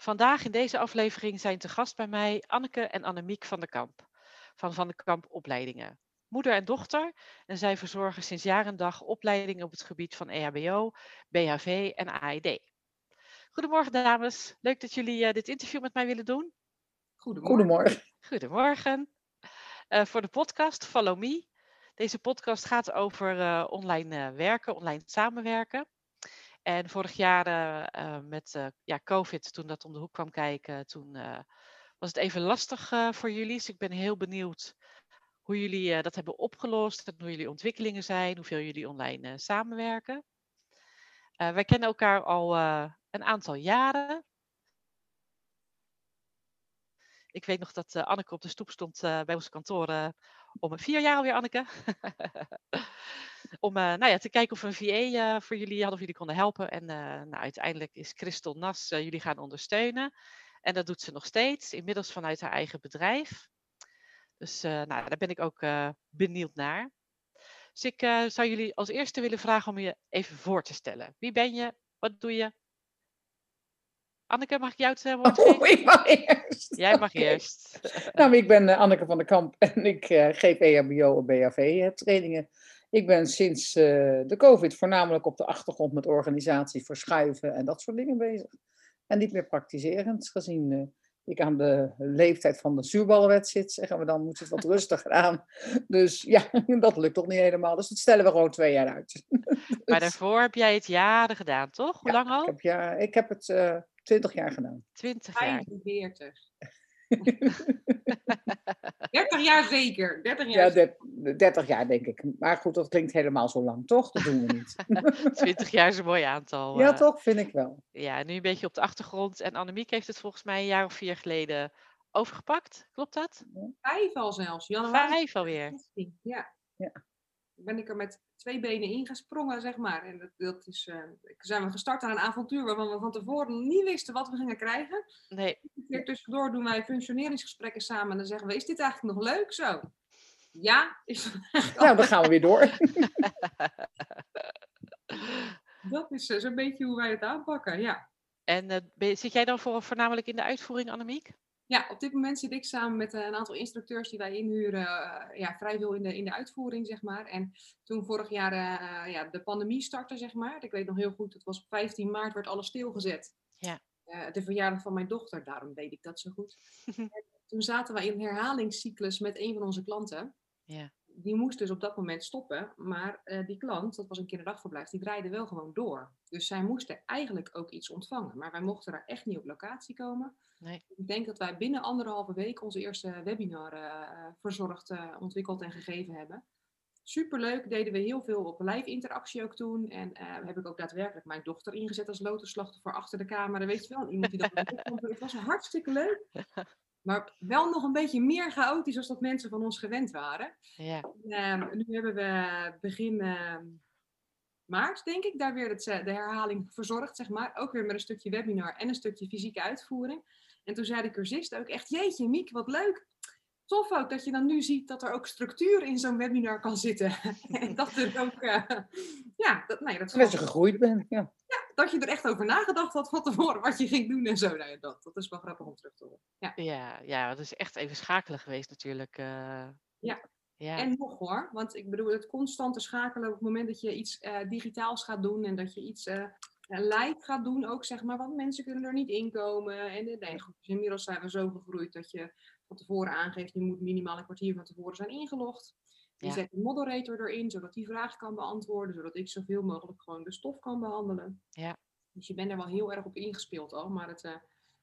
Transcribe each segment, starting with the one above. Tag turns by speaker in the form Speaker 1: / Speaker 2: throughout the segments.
Speaker 1: Vandaag in deze aflevering zijn te gast bij mij Anneke en Annemiek van der Kamp van Van der Kamp Opleidingen. Moeder en dochter en zij verzorgen sinds jaar en dag opleidingen op het gebied van EHBO, BHV en AED. Goedemorgen dames, leuk dat jullie eh, dit interview met mij willen doen.
Speaker 2: Goedemorgen.
Speaker 1: Goedemorgen. Eh, voor de podcast Follow Me. Deze podcast gaat over eh, online eh, werken, online samenwerken. En vorig jaar eh, eh, met eh, ja, COVID, toen dat om de hoek kwam kijken, toen was het even lastig voor jullie. Dus ik ben heel benieuwd hoe jullie dat hebben opgelost hoe jullie ontwikkelingen zijn, hoeveel jullie online samenwerken. Wij kennen elkaar al een aantal jaren. Ik weet nog dat Anneke op de stoep stond bij ons kantoor om vier jaar alweer, Anneke. om eh, nou ja, te kijken of we een VA eh, voor jullie hadden, of jullie konden helpen. En eh, nou, uiteindelijk is Christel Nas jullie gaan ondersteunen. En dat doet ze nog steeds, inmiddels vanuit haar eigen bedrijf. Dus nou, daar ben ik ook benieuwd naar. Dus ik zou jullie als eerste willen vragen om je even voor te stellen. Wie ben je? Wat doe je? Anneke, mag ik jou het woord
Speaker 2: Oh,
Speaker 1: geven?
Speaker 2: ik mag eerst.
Speaker 1: Jij mag eerst.
Speaker 2: Nou, ik ben Anneke van der Kamp en ik geef EHBO en BHV-trainingen. Ik ben sinds eh, de COVID voornamelijk op de achtergrond met organisatie verschuiven en dat soort dingen bezig. En niet meer praktiserend, gezien eh, ik aan de leeftijd van de zuurballenwet zit, zeggen we dan, moet het wat rustiger aan. Dus ja, dat lukt toch niet helemaal. Dus dat stellen we gewoon twee jaar uit.
Speaker 1: Maar
Speaker 2: Dus,
Speaker 1: daarvoor heb jij het jaren gedaan, toch? Hoe
Speaker 2: Ja,
Speaker 1: lang al?
Speaker 2: ik, heb, ja, ik heb het eh, twintig jaar gedaan.
Speaker 1: 20 jaar.
Speaker 3: 45. 30 jaar zeker. 30 jaar.
Speaker 2: Ja, de- 30 jaar denk ik. Maar goed, dat klinkt helemaal zo lang, toch? Dat doen we niet.
Speaker 1: 20 jaar is een mooi aantal.
Speaker 2: ja,
Speaker 1: eh.
Speaker 2: toch? Vind ik wel.
Speaker 1: Ja, nu een beetje op de achtergrond. En Annemiek heeft het volgens mij een jaar of vier geleden overgepakt. Klopt dat?
Speaker 3: Vijf al zelfs. Januari.
Speaker 1: Vijf alweer.
Speaker 3: 16, Ja.
Speaker 2: Ja.
Speaker 3: Ben ik er met twee benen ingesprongen, zeg maar. En dat, dat is, eh, zijn we gestart aan een avontuur waarvan we van tevoren niet wisten wat we gingen krijgen.
Speaker 1: Nee,
Speaker 3: keer tussendoor doen wij functioneringsgesprekken samen en dan zeggen we, is dit eigenlijk nog leuk zo? Ja, is
Speaker 2: Nou, dan gaan we weer door.
Speaker 3: dat is eh, zo'n beetje hoe wij het aanpakken, ja.
Speaker 1: En eh, zit jij dan voor, voornamelijk in de uitvoering, Annemiek?
Speaker 3: Ja, op dit moment zit ik samen met eh, een aantal instructeurs die wij inhuren, eh, ja, vrij veel in de, in de uitvoering, zeg maar. En toen vorig jaar eh, ja, de pandemie startte, zeg maar. Ik weet nog heel goed, het was op 15 maart, werd alles stilgezet.
Speaker 1: Ja.
Speaker 3: Eh, de verjaardag van mijn dochter, daarom weet ik dat zo goed. En toen zaten wij in een herhalingscyclus met een van onze klanten.
Speaker 1: Ja.
Speaker 3: Die moest dus op dat moment stoppen, maar eh, die klant, dat was een kinderdagverblijf, die draaide wel gewoon door. Dus zij moesten eigenlijk ook iets ontvangen, maar wij mochten daar echt niet op locatie komen.
Speaker 1: Nee.
Speaker 3: Ik denk dat wij binnen anderhalve week onze eerste webinar eh, verzorgd, ontwikkeld en gegeven hebben. Superleuk, deden we heel veel op live interactie ook toen. En eh, heb ik ook daadwerkelijk mijn dochter ingezet als lotusslachtoffer achter de camera. Weet je wel, iemand die dat. Het was hartstikke leuk. Maar wel nog een beetje meer chaotisch als dat mensen van ons gewend waren.
Speaker 1: Ja.
Speaker 3: Ehm, nu hebben we begin ehm, maart, denk ik, daar weer het, eh, de herhaling verzorgd, zeg maar. Ook weer met een stukje webinar en een stukje fysieke uitvoering. En toen zei de cursist ook echt, jeetje Miek, wat leuk. Tof ook dat je dan nu ziet dat er ook structuur in zo'n webinar kan zitten. en dat er ook, eh, ja, dat, nee, dat,
Speaker 2: Dat je gegroeid bent. Ja.
Speaker 3: dat je er echt over nagedacht had van tevoren wat je ging doen en zo. Nou ja, dat, dat is wel grappig om terug te horen. Ja.
Speaker 1: Ja, ja, het is echt even schakelen geweest natuurlijk. eh.
Speaker 3: Ja.
Speaker 1: ja.
Speaker 3: En nog hoor, want ik bedoel, het constante schakelen op het moment dat je iets eh, digitaals gaat doen en dat je iets live gaat doen ook, zeg maar, want mensen kunnen er niet inkomen. En nee, goed, dus inmiddels zijn we zo gegroeid dat je van tevoren aangeeft, je moet minimaal een kwartier van tevoren zijn ingelogd. Je
Speaker 1: Ja.
Speaker 3: zet een moderator erin, zodat die vragen kan beantwoorden, zodat ik zoveel mogelijk gewoon de stof kan behandelen.
Speaker 1: Ja.
Speaker 3: Dus je bent er wel heel erg op ingespeeld al, maar het, eh,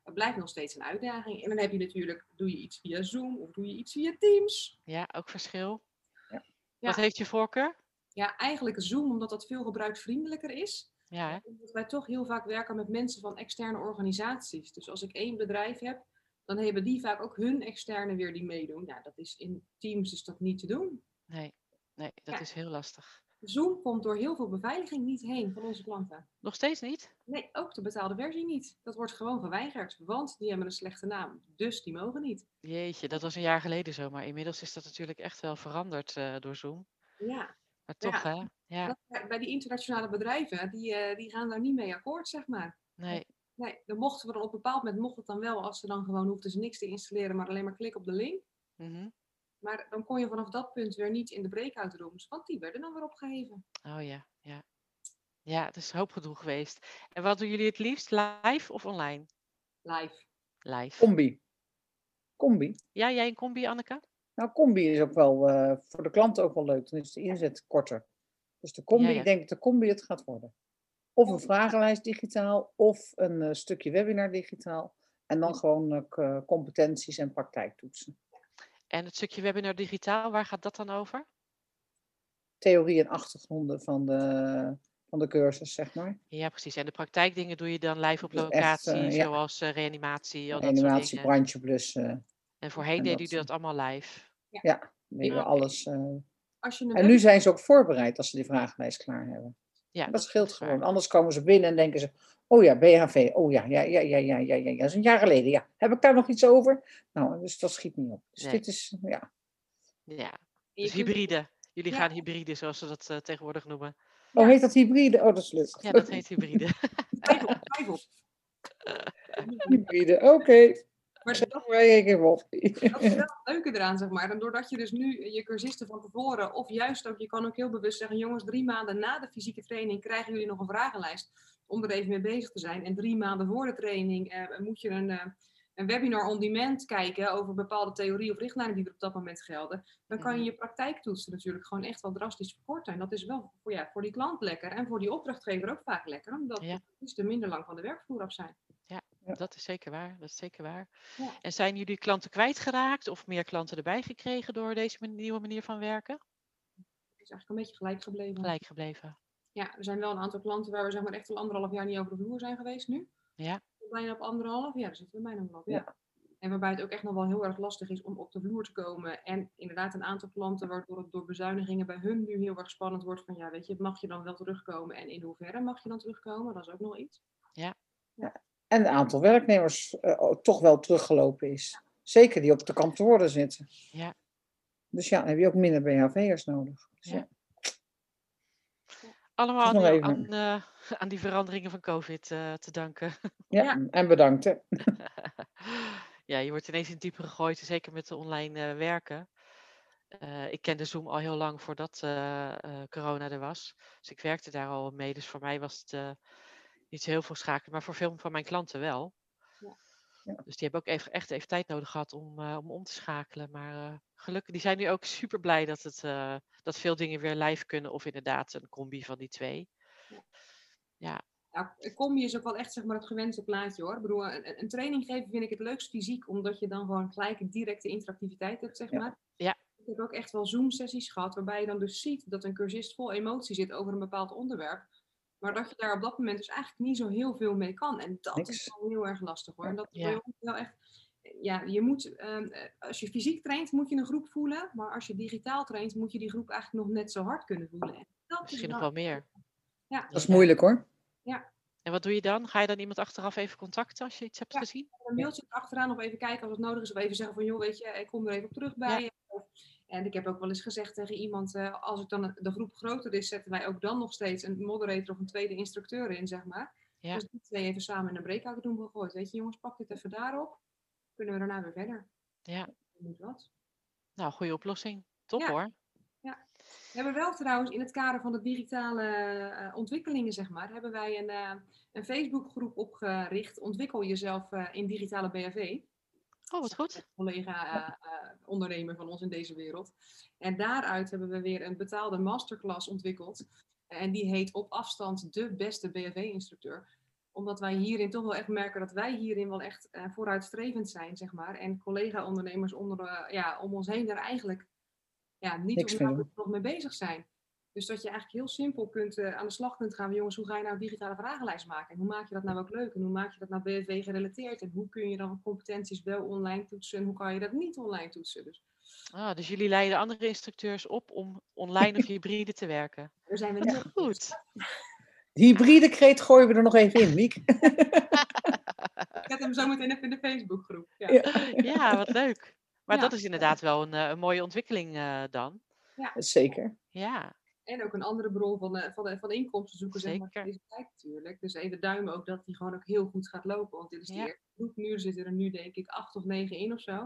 Speaker 3: het blijft nog steeds een uitdaging. En dan heb je natuurlijk, doe je iets via Zoom of doe je iets via Teams.
Speaker 1: ja, ook verschil.
Speaker 2: Ja.
Speaker 3: Ja.
Speaker 1: Wat heeft je voorkeur?
Speaker 3: Ja, eigenlijk Zoom, omdat dat veel gebruiksvriendelijker is.
Speaker 1: Ja, hè?
Speaker 3: Omdat wij toch heel vaak werken met mensen van externe organisaties. Dus als ik één bedrijf heb, dan hebben die vaak ook hun externe weer die meedoen. Ja, dat is in Teams is dat niet te doen.
Speaker 1: Nee, nee, dat
Speaker 3: Ja.
Speaker 1: is heel lastig.
Speaker 3: Zoom komt door heel veel beveiliging niet heen van onze klanten.
Speaker 1: Nog steeds niet?
Speaker 3: Nee, ook de betaalde versie niet. Dat wordt gewoon geweigerd, want die hebben een slechte naam. Dus die mogen niet.
Speaker 1: Jeetje, dat was een jaar geleden zo, maar inmiddels is dat natuurlijk echt wel veranderd eh, door Zoom.
Speaker 3: Ja,
Speaker 1: Maar toch, hè? Ja,
Speaker 3: dat- bij die internationale bedrijven, die, eh, die gaan daar niet mee akkoord, zeg maar.
Speaker 1: nee,
Speaker 3: Nee, dan mochten we dan op een bepaald moment, mocht het dan wel, als ze dan gewoon hoefden ze niks te installeren, maar alleen maar klikken op de link.
Speaker 1: mhm.
Speaker 3: Maar dan kon je vanaf dat punt weer niet in de breakout rooms, want die werden dan weer opgeheven.
Speaker 1: Oh ja, ja. Ja, het is hoop gedoe geweest. En wat doen jullie het liefst, live of online?
Speaker 3: Live.
Speaker 1: Live.
Speaker 2: Combi. Combi.
Speaker 1: Ja, jij een combi, Anneke?
Speaker 2: Nou, combi is ook wel eh, voor de klant ook wel leuk. Dan is de inzet korter. Dus de combi,
Speaker 1: Ja, ja.
Speaker 2: ik denk dat de combi het gaat worden. Of een vragenlijst digitaal, of een eh, stukje webinar digitaal. En dan gewoon eh, competenties en praktijktoetsen.
Speaker 1: En het stukje webinar digitaal, waar gaat dat dan over?
Speaker 2: Theorie en achtergronden van de, van de cursus, zeg maar.
Speaker 1: Ja, precies. En de praktijkdingen doe je dan live op
Speaker 2: Dus echt,
Speaker 1: locatie,
Speaker 2: eh, ja.
Speaker 1: zoals reanimatie, al dat soort
Speaker 2: Animatie,
Speaker 1: dingen.
Speaker 2: brandje blussen.
Speaker 1: En voorheen
Speaker 2: en
Speaker 1: deden
Speaker 2: dat,
Speaker 1: jullie dat allemaal live.
Speaker 2: Ja,
Speaker 1: Ja.
Speaker 2: alles. eh.
Speaker 3: Als je
Speaker 2: En nu zijn ze ook voorbereid als ze die vragenlijst klaar hebben.
Speaker 1: Ja,
Speaker 2: Dat
Speaker 1: dat
Speaker 2: scheelt gewoon. Anders komen ze binnen en denken ze: Oh ja, BHV. Oh ja, ja, ja, ja, ja, ja, ja, ja. Dat is een jaar geleden. Ja. Heb ik daar nog iets over? Nou, dus dat schiet niet op. Dus
Speaker 1: Nee.
Speaker 2: dit is, ja.
Speaker 1: Ja, dus hybride. Jullie
Speaker 3: Ja.
Speaker 1: gaan hybride, zoals ze dat eh, tegenwoordig noemen.
Speaker 2: Oh,
Speaker 3: Ja.
Speaker 2: heet dat hybride? Oh, dat is leuk.
Speaker 1: Ja, dat heet hybride.
Speaker 3: Twijfel, twijfel.
Speaker 2: hybride, oké.
Speaker 3: Maar dat,
Speaker 2: op.
Speaker 3: dat is wel het leuke eraan, zeg maar. En doordat je dus nu je cursisten van tevoren, of juist ook, je kan ook heel bewust zeggen, jongens, drie maanden na de fysieke training krijgen jullie nog een vragenlijst om er even mee bezig te zijn. En drie maanden voor de training eh, moet je een, eh, een webinar on demand kijken over bepaalde theorie of richtlijnen die er op dat moment gelden. Dan kan je
Speaker 1: Mhm.
Speaker 3: je praktijktoetsen natuurlijk gewoon echt wel drastisch verkorten. En dat is wel voor, ja, voor die klant lekker en voor die opdrachtgever ook vaak lekker, omdat
Speaker 1: Ja.
Speaker 3: er minder lang van de werkvloer af zijn.
Speaker 1: Dat is zeker waar. Dat is zeker waar.
Speaker 3: Ja.
Speaker 1: En zijn jullie klanten kwijtgeraakt of meer klanten erbij gekregen door deze nieuwe manier van werken?
Speaker 3: Het is eigenlijk een beetje gelijk gebleven.
Speaker 1: Gelijk gebleven.
Speaker 3: Ja, er zijn wel een aantal klanten waar we zeg maar echt al anderhalf jaar niet over de vloer zijn geweest nu.
Speaker 1: Ja.
Speaker 3: Bijna op anderhalf, ja, daar zitten we bijna op. Ja.
Speaker 2: Ja.
Speaker 3: En waarbij het ook echt nog wel heel erg lastig is om op de vloer te komen. En inderdaad een aantal klanten waardoor het door bezuinigingen bij hun nu heel erg spannend wordt van ja, weet je, mag je dan wel terugkomen en in hoeverre mag je dan terugkomen? Dat is ook nog iets.
Speaker 2: En het aantal werknemers eh, ook toch wel teruggelopen is. Zeker die op de kantoren zitten.
Speaker 1: Ja.
Speaker 2: Dus ja, dan heb je ook minder BHV'ers nodig. Dus
Speaker 1: Ja.
Speaker 2: ja.
Speaker 1: Allemaal aan,
Speaker 2: nog
Speaker 1: die-
Speaker 2: even-
Speaker 1: aan, eh, aan die veranderingen van COVID eh, te danken.
Speaker 2: Ja,
Speaker 3: Ja.
Speaker 2: en bedankt. Hè.
Speaker 1: ja, je wordt ineens in diepe gegooid, zeker met de online eh, werken. Eh, ik kende Zoom al heel lang voordat eh, eh, corona er was. Dus ik werkte daar al mee. Dus voor mij was het eh, niet zo heel veel schakelen, maar voor veel van mijn klanten wel.
Speaker 3: Ja.
Speaker 2: Ja.
Speaker 1: Dus die hebben ook even, echt even tijd nodig gehad om, eh, om om te schakelen. Maar eh, gelukkig, die zijn nu ook super blij dat, het, eh, dat veel dingen weer live kunnen. Of inderdaad een combi van die twee.
Speaker 3: Ja, een combi is ook wel echt zeg maar, het gewenste plaatje hoor. Ik bedoel, een, een training geven vind ik het leukst fysiek, omdat je dan gewoon gelijk directe interactiviteit hebt, zeg
Speaker 2: Ja.
Speaker 3: maar.
Speaker 1: Ja.
Speaker 3: Ik heb ook echt wel Zoom-sessies gehad, waarbij je dan dus ziet dat een cursist vol emotie zit over een bepaald onderwerp. Maar dat je daar op dat moment dus eigenlijk niet zo heel veel mee kan. En dat
Speaker 2: Niks.
Speaker 3: is wel heel erg lastig hoor. En dat is
Speaker 1: Ja.
Speaker 3: wel echt. Ja, je moet, ehm, eh, als je fysiek traint, moet je een groep voelen. Maar als je digitaal traint, moet je die groep eigenlijk nog net zo hard kunnen voelen. En dat is
Speaker 1: Misschien nog wel meer.
Speaker 3: Ja,
Speaker 2: Dat is moeilijk hoor.
Speaker 1: En wat doe je dan? Ga je dan iemand achteraf even contacten als je iets hebt
Speaker 3: Ja.
Speaker 1: gezien?
Speaker 3: een mailtje achteraan of even kijken als het nodig is. Of even zeggen van, joh, weet je, ik kom er even op terug bij. je. En ik heb ook wel eens gezegd tegen iemand, eh, als het dan de groep groter is, zetten wij ook dan nog steeds een moderator of een tweede instructeur in, zeg maar.
Speaker 1: Ja.
Speaker 3: Dus die twee even samen in een breakout doen gegooid. Weet je, jongens, pak dit even daarop. Kunnen we daarna weer verder.
Speaker 1: Ja.
Speaker 3: Moet wat.
Speaker 1: Nou, goede oplossing. Top
Speaker 3: Ja.
Speaker 1: hoor.
Speaker 3: We hebben wel trouwens in het kader van de digitale eh, ontwikkelingen, zeg maar, hebben wij een, eh, een Facebookgroep opgericht. Ontwikkel jezelf in digitale BHV.
Speaker 1: Oh, wat goed.
Speaker 3: collega eh, eh, ondernemer van ons in deze wereld. En daaruit hebben we weer een betaalde masterclass ontwikkeld. En die heet op afstand de beste BHV-instructeur. Omdat wij hierin toch wel echt merken dat wij hierin wel echt eh, vooruitstrevend zijn, zeg maar. En collega-ondernemers onder, ja, om ons heen daar eigenlijk ja, niet nog mee bezig zijn. Dus dat je eigenlijk heel simpel kunt, eh, aan de slag kunt gaan. Jongens, hoe ga je nou een digitale vragenlijst maken? En hoe maak je dat nou ook leuk? En hoe maak je dat nou BFW gerelateerd? En hoe kun je dan competenties wel online toetsen? En hoe kan je dat niet online toetsen? Dus
Speaker 1: Ah, dus jullie leiden andere instructeurs op om online of hybride te werken.
Speaker 3: daar zijn we op.
Speaker 1: Goed.
Speaker 2: Hybride kreet gooien we er nog even in, Miek.
Speaker 3: Ik zet hem zo meteen even in de Facebookgroep. Ja.
Speaker 2: Ja.
Speaker 1: Ja, wat leuk. Maar
Speaker 3: Ja.
Speaker 1: dat is inderdaad wel een, eh, een mooie ontwikkeling eh, dan.
Speaker 2: Zeker.
Speaker 1: Ja,
Speaker 3: En ook een andere bron van, de, van, de, van de inkomsten zoeken, zeg maar,
Speaker 1: Zeker.
Speaker 3: deze tijd natuurlijk. Dus even duimen ook dat die gewoon ook heel goed gaat lopen. Want dit is de
Speaker 1: Ja.
Speaker 3: eerste groep. Nu zitten er nu denk ik acht of negen in of zo.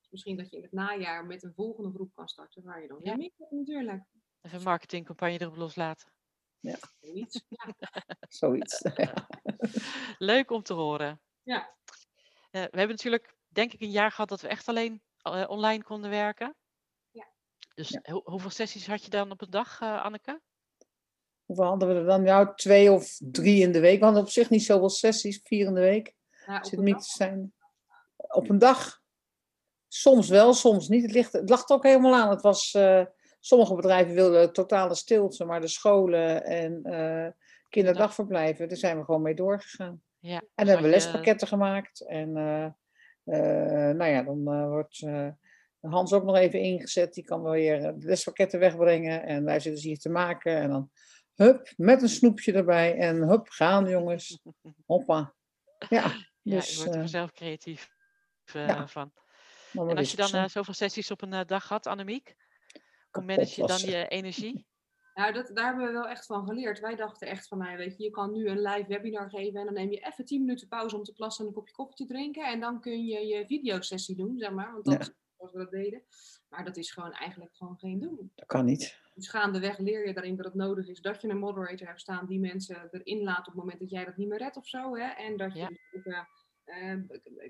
Speaker 3: Dus misschien dat je in het najaar met een volgende groep kan starten waar je dan
Speaker 1: Ja.
Speaker 3: mee hebt natuurlijk.
Speaker 1: even een marketingcampagne erop loslaten.
Speaker 3: Zoiets. Ja.
Speaker 2: Zoiets.
Speaker 1: Leuk om te horen.
Speaker 3: Ja.
Speaker 1: Eh, we hebben natuurlijk, denk ik, een jaar gehad dat we echt alleen eh, online konden werken.
Speaker 3: Ja.
Speaker 1: Dus
Speaker 2: Ja.
Speaker 1: hoe- hoeveel sessies had je dan op een dag, eh, Anneke?
Speaker 2: Hoeveel hadden we er dan? Nou, twee of drie in de week. We hadden op zich niet zoveel sessies, vier in de week.
Speaker 3: Ja,
Speaker 2: Zit niet te zijn. Op een dag. Soms wel, soms niet. Het, ligt, het lag er ook helemaal aan. Het was, eh, sommige bedrijven wilden totale stilte, maar de scholen en eh, kinderdagverblijven, daar zijn we gewoon mee doorgegaan.
Speaker 1: Ja.
Speaker 2: En
Speaker 1: dus
Speaker 2: dan hebben we
Speaker 1: je-
Speaker 2: lespakketten gemaakt. En nou ja, dan wordt Hans ook nog even ingezet. Die kan wel weer eh, de lespakketten wegbrengen. En wij zitten ze hier te maken. En dan hup, met een snoepje erbij. En hup, gaan jongens. Hoppa. Ja,
Speaker 1: Ja,
Speaker 2: dus,
Speaker 1: je wordt er
Speaker 2: eh,
Speaker 1: vanzelf creatief eh,
Speaker 2: ja,
Speaker 1: van.
Speaker 2: dan
Speaker 1: En als je dan
Speaker 2: zo.
Speaker 1: zoveel sessies op een dag had, Annemiek, hoe manage je dan je energie?
Speaker 3: Nou, dat, daar hebben we wel echt van geleerd. Wij dachten echt van, nou, weet je, je kan nu een live webinar geven en dan neem je even 10 minuten pauze om te plassen en een kopje koffie te drinken. En dan kun je je videosessie doen, zeg maar. Want dat
Speaker 2: Ja.
Speaker 3: Zoals we dat deden. Maar dat is gewoon eigenlijk gewoon geen doen.
Speaker 2: Dat kan niet.
Speaker 3: Dus gaandeweg leer je daarin dat het nodig is dat je een moderator hebt staan die mensen erin laat op het moment dat jij dat niet meer redt of zo. Hè? En dat je
Speaker 1: Ja.
Speaker 3: dus ook, eh, eh,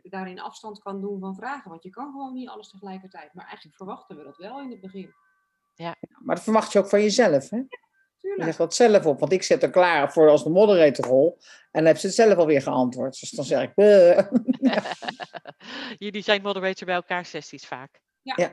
Speaker 3: daarin afstand kan doen van vragen. Want je kan gewoon niet alles tegelijkertijd. Maar eigenlijk verwachten we dat wel in het begin.
Speaker 2: Maar dat verwacht je ook van jezelf. Hè?
Speaker 3: Tuurlijk.
Speaker 2: legt dat zelf op. Want ik zet er klaar voor als de moderatorrol. En dan heeft ze het zelf alweer geantwoord. Dus dan zeg ik.
Speaker 1: Jullie zijn moderator bij elkaar sessies vaak.
Speaker 2: Ja.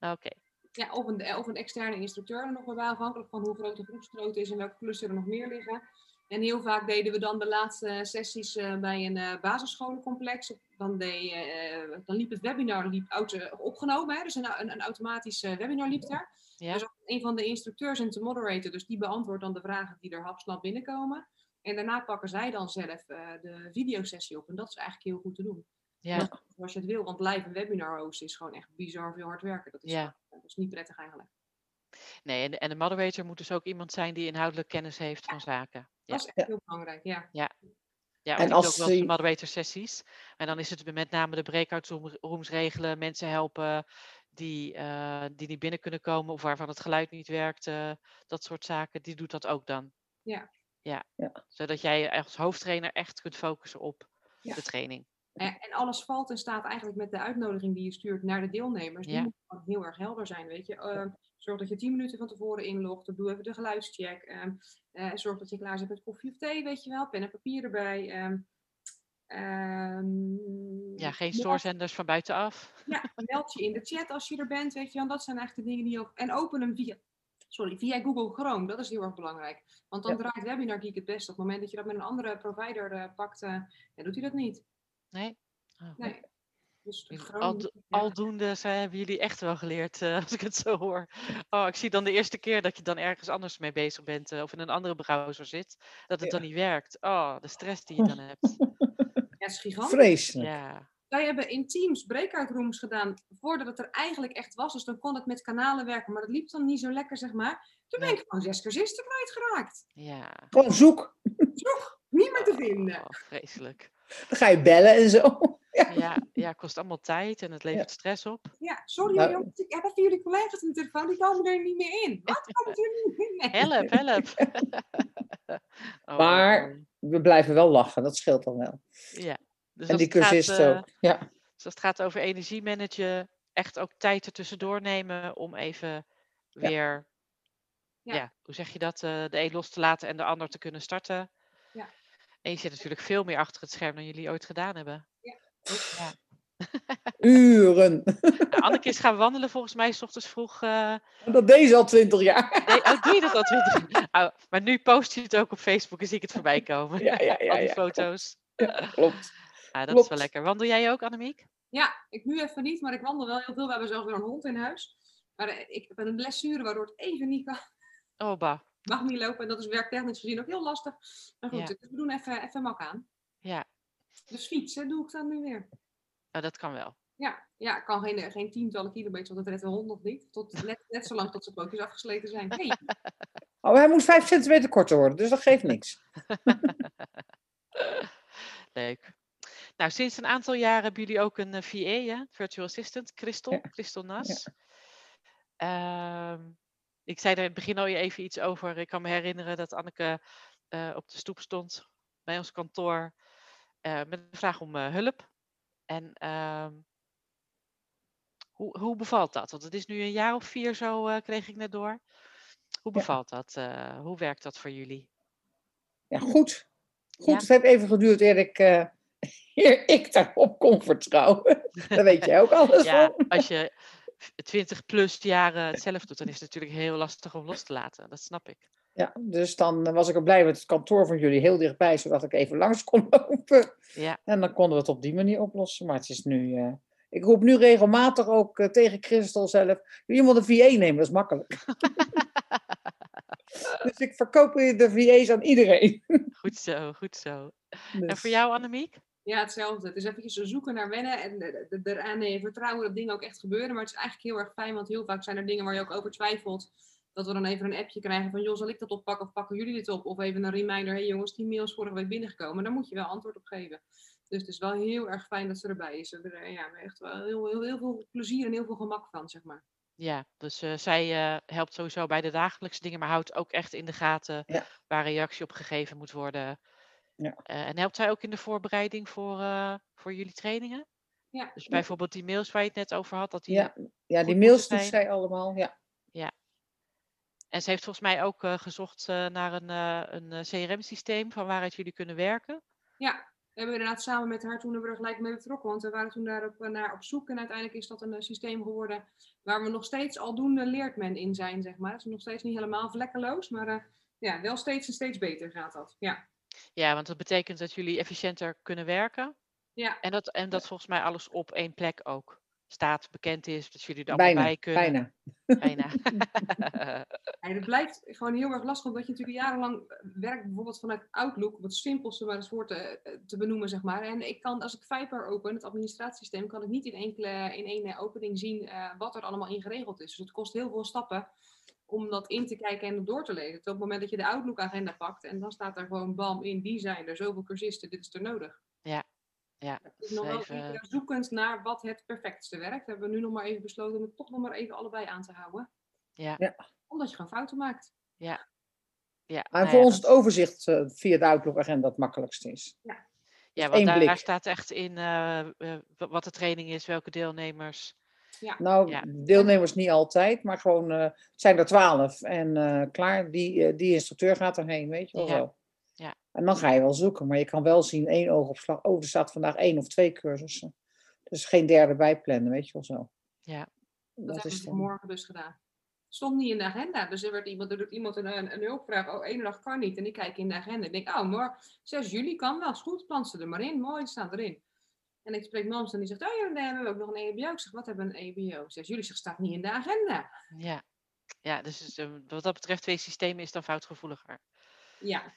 Speaker 1: Oké.
Speaker 3: Ja, of een, of een externe instructeur er nog wel bij, afhankelijk van hoe groot de groepsgrootte is en welke klussen er nog meer liggen. En heel vaak deden we dan de laatste sessies eh, bij een eh basisscholencomplex. Dan, deed, eh, dan liep het webinar liep auto, opgenomen, hè? dus een, een, een automatisch eh, webinar liep daar.
Speaker 1: Ja.
Speaker 3: Dus een van de instructeurs en de moderator, dus die beantwoordt dan de vragen die er hapslap binnenkomen. En daarna pakken zij dan zelf eh, de videosessie op. En dat is eigenlijk heel goed te doen.
Speaker 1: Ja.
Speaker 3: Dat, zoals je het wil, want live een webinar hosten is gewoon echt bizar veel hard werken. Dat is,
Speaker 1: Ja.
Speaker 3: dat is niet prettig eigenlijk.
Speaker 1: Nee, en, en de moderator moet dus ook iemand zijn die inhoudelijk kennis heeft van zaken. Ja.
Speaker 3: Dat is echt
Speaker 2: Ja.
Speaker 3: heel belangrijk, ja.
Speaker 1: Ja,
Speaker 2: En
Speaker 1: ik doe
Speaker 2: als
Speaker 1: ook wel
Speaker 2: die-
Speaker 1: moderator sessies. En dan is het met name de breakout room- rooms regelen, mensen helpen die, eh, die niet binnen kunnen komen of waarvan het geluid niet werkt, eh, dat soort zaken. Die doet dat ook dan.
Speaker 3: Ja.
Speaker 1: Ja.
Speaker 2: Ja.
Speaker 1: Zodat jij als hoofdtrainer echt kunt focussen op
Speaker 3: Ja.
Speaker 1: de training.
Speaker 3: En, en alles valt en staat eigenlijk met de uitnodiging die je stuurt naar de deelnemers. Die
Speaker 1: Ja.
Speaker 3: moet gewoon heel erg helder zijn, weet je. Eh, zorg dat je 10 minuten van tevoren inlogt. Doe even de geluidscheck. ehm, eh, zorg dat je klaar zit met koffie of thee, weet je wel. Pen en papier erbij. ehm, ehm,
Speaker 1: Ja, geen stoorzenders van buitenaf.
Speaker 3: Ja, meld je in de chat als je er bent, weet je wel. Dat zijn eigenlijk de dingen die ook... En open hem via, sorry, via Google Chrome. Dat is heel erg belangrijk. Want dan
Speaker 2: Ja.
Speaker 3: draait Webinar Geek het best. Op het moment dat je dat met een andere provider eh, pakt, eh, ja, doet hij dat niet.
Speaker 1: Nee? Oh.
Speaker 3: Nee. Dus Chrome, ja.
Speaker 1: Aldoende ze hebben jullie echt wel geleerd, eh, als ik het zo hoor. Oh, ik zie dan de eerste keer dat je dan ergens anders mee bezig bent eh, of in een andere browser zit, dat het dan niet werkt. Oh, de stress die je dan hebt.
Speaker 3: Ja, is gigantisch.
Speaker 2: Vreselijk.
Speaker 1: Ja,
Speaker 3: Wij hebben in Teams breakout rooms gedaan voordat het er eigenlijk echt was. Dus dan kon het met kanalen werken, maar dat liep dan niet zo lekker, zeg maar. Toen ben ik gewoon zes cursisten kwijtgeraakt.
Speaker 1: ja.
Speaker 2: Gewoon zoek.
Speaker 3: Niet meer te vinden.
Speaker 1: Oh, vreselijk.
Speaker 2: Dan ga je bellen en zo.
Speaker 1: Ja, ja, kost allemaal tijd en het levert stress op.
Speaker 3: Ja, sorry
Speaker 2: Nou-
Speaker 3: jongens, ik heb even jullie collega's in de telefoon, die komen er niet meer in. Wat komt er niet meer in?
Speaker 1: Help, help. Oh,
Speaker 2: Maar-
Speaker 1: oh,
Speaker 2: We blijven wel lachen, dat scheelt dan wel.
Speaker 1: ja. Dus
Speaker 2: En die
Speaker 1: het gaat, eh,
Speaker 2: ook. Ja.
Speaker 1: Dus als het gaat over energie managen, echt ook tijd er tussendoor nemen om even weer, ja.
Speaker 3: Ja.
Speaker 1: hoe zeg je dat, eh, de een los te laten en de ander te kunnen starten.
Speaker 3: Ja.
Speaker 1: En je zit natuurlijk veel meer achter het scherm dan jullie ooit gedaan hebben.
Speaker 3: Ook.
Speaker 1: Ja.
Speaker 2: Uren.
Speaker 1: Nou, Anneke is gaan wandelen volgens mij, s ochtends vroeg. eh,
Speaker 2: Dat deed ze al twintig jaar.
Speaker 1: nee, oh, doe je dat al 20 oh, Maar nu post je het ook op Facebook en zie ik het voorbij komen.
Speaker 2: Ja, ja, ja,
Speaker 1: al die
Speaker 2: ja,
Speaker 1: foto's.
Speaker 2: Klopt.
Speaker 1: Ah, dat is wel lekker. Wandel jij ook, Annemiek?
Speaker 3: Ja, ik nu even niet, maar ik wandel wel heel veel. We hebben zelfs weer een hond in huis. Maar eh, ik heb een blessure waardoor het even niet kan.
Speaker 1: Oh, bah.
Speaker 3: Mag niet lopen en dat is werktechnisch gezien ook heel lastig. Maar goed,
Speaker 1: Ja.
Speaker 3: dus we doen even, even mak aan.
Speaker 1: Ja,
Speaker 3: Dus fietsen doe ik dan nu weer.
Speaker 1: Oh, dat kan wel.
Speaker 3: Ja, ja ik kan geen, geen tientallen kilometers, want dat redt de hond nog niet. Tot net, net zolang tot zijn pootjes afgesleten zijn. Hey,
Speaker 2: Oh, hij moet vijf centimeter korter worden, dus dat geeft niks.
Speaker 1: Leuk. Nou, sinds een aantal jaren hebben jullie ook een eh, VA, hè? Virtual Assistant, Christel,
Speaker 2: Ja.
Speaker 1: Christel Nas. Ehm, ik zei er in het begin al je even iets over. Ik kan me herinneren dat Anneke eh, op de stoep stond bij ons kantoor eh, met een vraag om eh, hulp. En ehm, hoe, hoe bevalt dat? Want het is nu een jaar of vier zo, eh, kreeg ik net door. Hoe
Speaker 2: Ja.
Speaker 1: bevalt dat? Eh, hoe werkt dat voor jullie?
Speaker 2: Ja, goed. Goed,
Speaker 1: Ja.
Speaker 2: het heeft even geduurd eer ik, eh, eer ik daarop kon vertrouwen. Daar weet jij ook alles
Speaker 1: Ja,
Speaker 2: van.
Speaker 1: als je 20 plus jaren het zelf doet, dan is het natuurlijk heel lastig om los te laten. Dat snap ik.
Speaker 2: Ja, dus dan was ik er blij met het kantoor van jullie heel dichtbij, zodat ik even langs kon lopen.
Speaker 1: Ja,
Speaker 2: En dan konden we het op die manier oplossen. Maar het is nu. eh, ik roep nu regelmatig ook eh, tegen Christel zelf. Jullie moeten een VA nemen, dat is makkelijk. dus ik verkoop de VA's aan iedereen.
Speaker 1: goed zo, goed zo. En
Speaker 2: Dus-
Speaker 1: voor jou, Annemiek?
Speaker 3: ja, hetzelfde. Het is eventjes zoeken naar wennen en eh, eraan eh, vertrouwen dat dingen ook echt gebeuren. Maar het is eigenlijk heel erg fijn, want heel vaak zijn er dingen waar je ook over twijfelt. Dat we dan even een appje krijgen van, joh, zal ik dat oppakken of pakken jullie dit op? Of even een reminder, hey jongens, die mail is vorige week binnengekomen. Daar moet je wel antwoord op geven. Dus het is wel heel erg fijn dat ze erbij is. We hebben er ja, echt wel heel, heel, heel veel plezier en heel veel gemak van, zeg maar.
Speaker 1: Ja, dus eh, zij eh, helpt sowieso bij de dagelijkse dingen, maar houdt ook echt in de gaten
Speaker 2: Ja.
Speaker 1: waar reactie op gegeven moet worden.
Speaker 2: Ja.
Speaker 1: Eh, en helpt zij ook in de voorbereiding voor, eh, voor jullie trainingen?
Speaker 3: Ja,
Speaker 1: Dus bijvoorbeeld die mails waar je het net over had, dat die
Speaker 2: Ja, ja die mails doet zij allemaal. Ja.
Speaker 1: En ze heeft volgens mij ook eh, gezocht eh, naar een, eh, een CRM-systeem van waaruit jullie kunnen werken.
Speaker 3: Ja, we hebben inderdaad samen met haar toen er gelijk mee betrokken. Want we waren toen daarop naar op zoek. En uiteindelijk is dat een systeem geworden waar we nog steeds aldoende leert men in zijn, zeg maar. Het is nog steeds niet helemaal vlekkeloos, maar ja, wel steeds en steeds beter gaat dat. Ja,
Speaker 1: Ja, want dat betekent dat jullie efficiënter kunnen werken.
Speaker 3: ja,
Speaker 1: En dat, en dat volgens mij alles op één plek ook staat, bekend is, dat jullie er allemaal
Speaker 2: Bijna,
Speaker 1: bij kunnen.
Speaker 2: bijna.
Speaker 1: Bijna.
Speaker 3: En het blijft gewoon heel erg lastig, omdat je natuurlijk jarenlang werkt bijvoorbeeld vanuit Outlook, het simpelste maar eens voor te, te benoemen, zeg maar. En ik kan, als ik Viper open, het administratiesysteem, kan ik niet in, enkele, in één eh, opening zien eh, wat er allemaal in geregeld is. Dus het kost heel veel stappen om dat in te kijken en door te lezen. Tot op het moment dat je de Outlook-agenda pakt en dan staat er gewoon bam in, die zijn er, zoveel cursisten, dit is er nodig.
Speaker 1: Ja, ja.
Speaker 3: Het is nog wel
Speaker 1: Even-
Speaker 3: zoekend naar wat het perfectste werkt. Hebben we nu nog maar even besloten om het toch nog maar even allebei aan te houden.
Speaker 1: Ja.
Speaker 2: Ja.
Speaker 3: Omdat je gewoon fouten maakt.
Speaker 1: ja.
Speaker 2: Maar
Speaker 1: nou
Speaker 2: voor
Speaker 1: ja,
Speaker 2: ons het overzicht eh, via de Outlook-agenda het makkelijkste is.
Speaker 1: Ja,
Speaker 2: één
Speaker 1: want daar,
Speaker 2: blik.
Speaker 1: daar staat echt in eh, eh, wa- wat de training is, welke deelnemers.
Speaker 2: Nou,
Speaker 1: Ja.
Speaker 2: deelnemers niet altijd, maar gewoon, eh, het zijn er twaalf. En eh, klaar, die, die instructeur gaat erheen, weet je wel
Speaker 1: Ja.
Speaker 2: En dan ga je wel zoeken, maar je kan wel zien, één oogopslag, oh, er staat vandaag één of twee cursussen. Dus geen derde bijplannen, weet je wel zo.
Speaker 1: Ja.
Speaker 3: Dat,
Speaker 2: Dat
Speaker 3: hebben
Speaker 2: is
Speaker 3: we
Speaker 2: dan,
Speaker 3: vanmorgen dus gedaan. Stond niet in de agenda. Dus er werd iemand, er doet iemand een, een, een hulpvraag. Oh, ene dag kan niet. En ik kijk in de agenda. Ik denk, oh, maar 6 juli kan wel. Is goed, plant ze er maar in. Mooi, staan erin. En ik spreek Mams en die zegt, oh ja, dan hebben we ook nog een EBO. Ik zeg, wat hebben we een EBO? 6 juli zegt, staat niet in de agenda.
Speaker 1: Ja, ja dus eh, wat dat betreft, twee systemen is dan foutgevoeliger.
Speaker 3: Ja,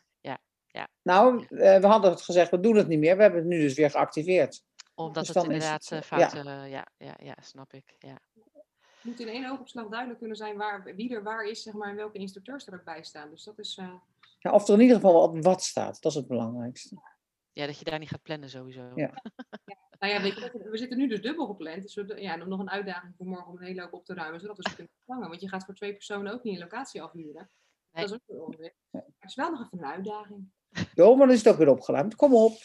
Speaker 2: nou, eh, we hadden het gezegd, we doen het niet meer. We hebben het nu dus weer geactiveerd.
Speaker 1: Omdat
Speaker 2: Dus
Speaker 1: het inderdaad
Speaker 2: het,
Speaker 1: eh,
Speaker 2: eh, ja.
Speaker 1: fouten, ja. Ja, ja, snap ik. Ja.
Speaker 3: het moet in één oogopslag duidelijk kunnen zijn waar, wie er waar is, zeg maar, en welke instructeurs er ook bij staan. Dus dat is, eh,
Speaker 2: Ja, of er in ieder geval wat, wat staat, dat is het belangrijkste.
Speaker 1: ja, dat je daar niet gaat plannen sowieso.
Speaker 2: Ja.
Speaker 3: nou ja, weet je, we zitten nu dus dubbel gepland. Dus we, ja, nog een uitdaging voor morgen om een hele hoop op te ruimen, zodat we ze kunnen vervangen. Want je gaat voor twee personen ook niet een locatie afhuren.
Speaker 1: Nee.
Speaker 3: Dat is ook weer. Maar het is wel nog even een uitdaging.
Speaker 2: Jo, maar dan is het ook weer opgeruimd. Kom op.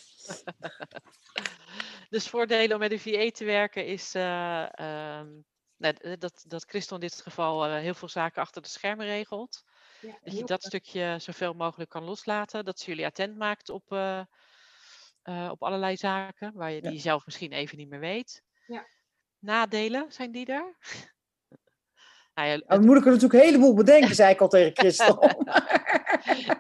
Speaker 1: Dus voordelen om met een VA te werken is eh, ehm, nou, dat, dat Christel in dit geval eh, heel veel zaken achter de schermen regelt.
Speaker 3: Ja,
Speaker 1: Dat je dat stukje zoveel mogelijk kan loslaten. Dat ze jullie attent maakt op, eh, eh, op allerlei zaken waar je,
Speaker 2: Ja.
Speaker 1: die je zelf misschien even niet meer weet.
Speaker 3: Ja.
Speaker 1: Nadelen, zijn die er? Nou ja,
Speaker 2: Nou, Dan moet ik er natuurlijk een heleboel bedenken, zei ik al tegen Christel.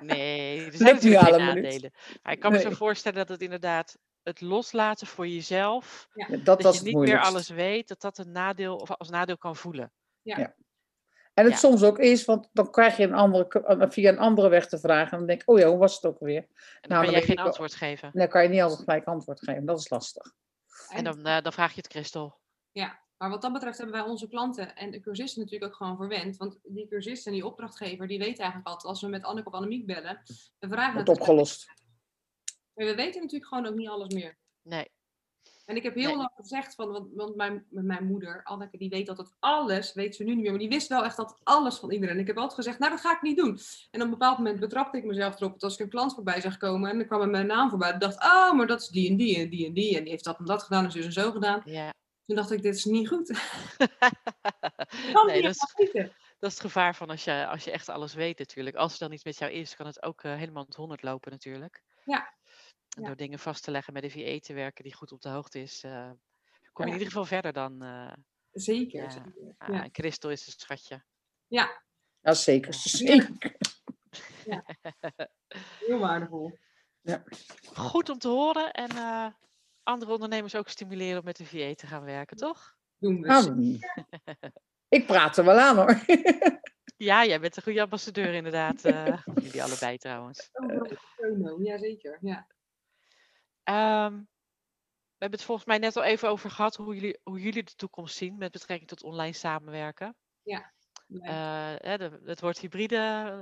Speaker 1: Nee, er zijn
Speaker 2: niet
Speaker 1: natuurlijk geen nadelen. Maar ik kan me zo voorstellen dat het inderdaad het loslaten voor jezelf,
Speaker 2: Ja, dat
Speaker 1: dat je
Speaker 2: het
Speaker 1: niet meer alles weet, dat dat een nadeel of als nadeel kan voelen.
Speaker 2: En het
Speaker 1: Ja.
Speaker 2: soms ook is, want dan krijg je een andere, k- eh, via een andere weg te vragen. En dan denk ik, oh ja, hoe was het ook alweer?
Speaker 1: En dan
Speaker 2: Nou,
Speaker 1: kan
Speaker 2: dan
Speaker 1: jij
Speaker 2: weet
Speaker 1: geen
Speaker 2: wel-
Speaker 1: antwoord geven.
Speaker 2: Dan kan je niet altijd gelijk antwoord geven. Dat is lastig.
Speaker 1: En dan, eh, dan vraag je het Christel.
Speaker 3: Ja, maar wat dat betreft hebben wij onze klanten en de cursisten natuurlijk ook gewoon verwend. Want die cursist en die opdrachtgever, die weten eigenlijk altijd, als we met Anneke of Annemiek bellen, we vragen
Speaker 2: Wordt
Speaker 3: het.
Speaker 2: opgelost.
Speaker 3: Maar we weten natuurlijk gewoon ook niet alles meer.
Speaker 1: Nee,
Speaker 3: En ik heb heel
Speaker 1: Nee.
Speaker 3: lang gezegd, van, want, want mijn, mijn moeder, Anneke, die weet altijd alles, weet ze nu niet meer, maar die wist wel echt dat alles van iedereen. En ik heb altijd gezegd, nou dat ga ik niet doen. En op een bepaald moment betrapte ik mezelf erop, dat als ik een klant voorbij zag komen en dan kwam er mijn naam voorbij, dan dacht oh, maar dat is die en die en die en die, en die heeft dat en dat gedaan en zo en zo gedaan.
Speaker 1: ja.
Speaker 3: Toen dacht ik, dit is niet goed.
Speaker 1: Nee, dat is, dat is het gevaar van als je, als je echt alles weet natuurlijk. Als er dan iets met jou is, kan het ook eh, helemaal het honderd lopen natuurlijk.
Speaker 3: Ja.
Speaker 1: En
Speaker 3: Ja.
Speaker 1: door dingen vast te leggen met een VA te werken die goed op de hoogte is, eh, kom je
Speaker 3: Ja.
Speaker 1: in ieder geval verder dan... eh
Speaker 3: Zeker.
Speaker 1: Ja.
Speaker 3: zeker.
Speaker 1: ah,
Speaker 3: Ja.
Speaker 1: en Christel is een schatje.
Speaker 3: ja,
Speaker 2: Ja, zeker.
Speaker 1: Ja.
Speaker 2: zeker.
Speaker 3: heel waardevol.
Speaker 1: Goed om te horen en eh, andere ondernemers ook stimuleren om met de VA te gaan werken, toch?
Speaker 3: Doen we.
Speaker 2: Ik praat er wel aan hoor.
Speaker 1: Ja, jij bent een goede ambassadeur inderdaad. eh, jullie allebei trouwens.
Speaker 3: De promo, Jazeker. Ja.
Speaker 1: Ehm, we hebben het volgens mij net al even over gehad hoe jullie, hoe jullie de toekomst zien met betrekking tot online samenwerken.
Speaker 3: Ja.
Speaker 1: Eh, het woord hybride,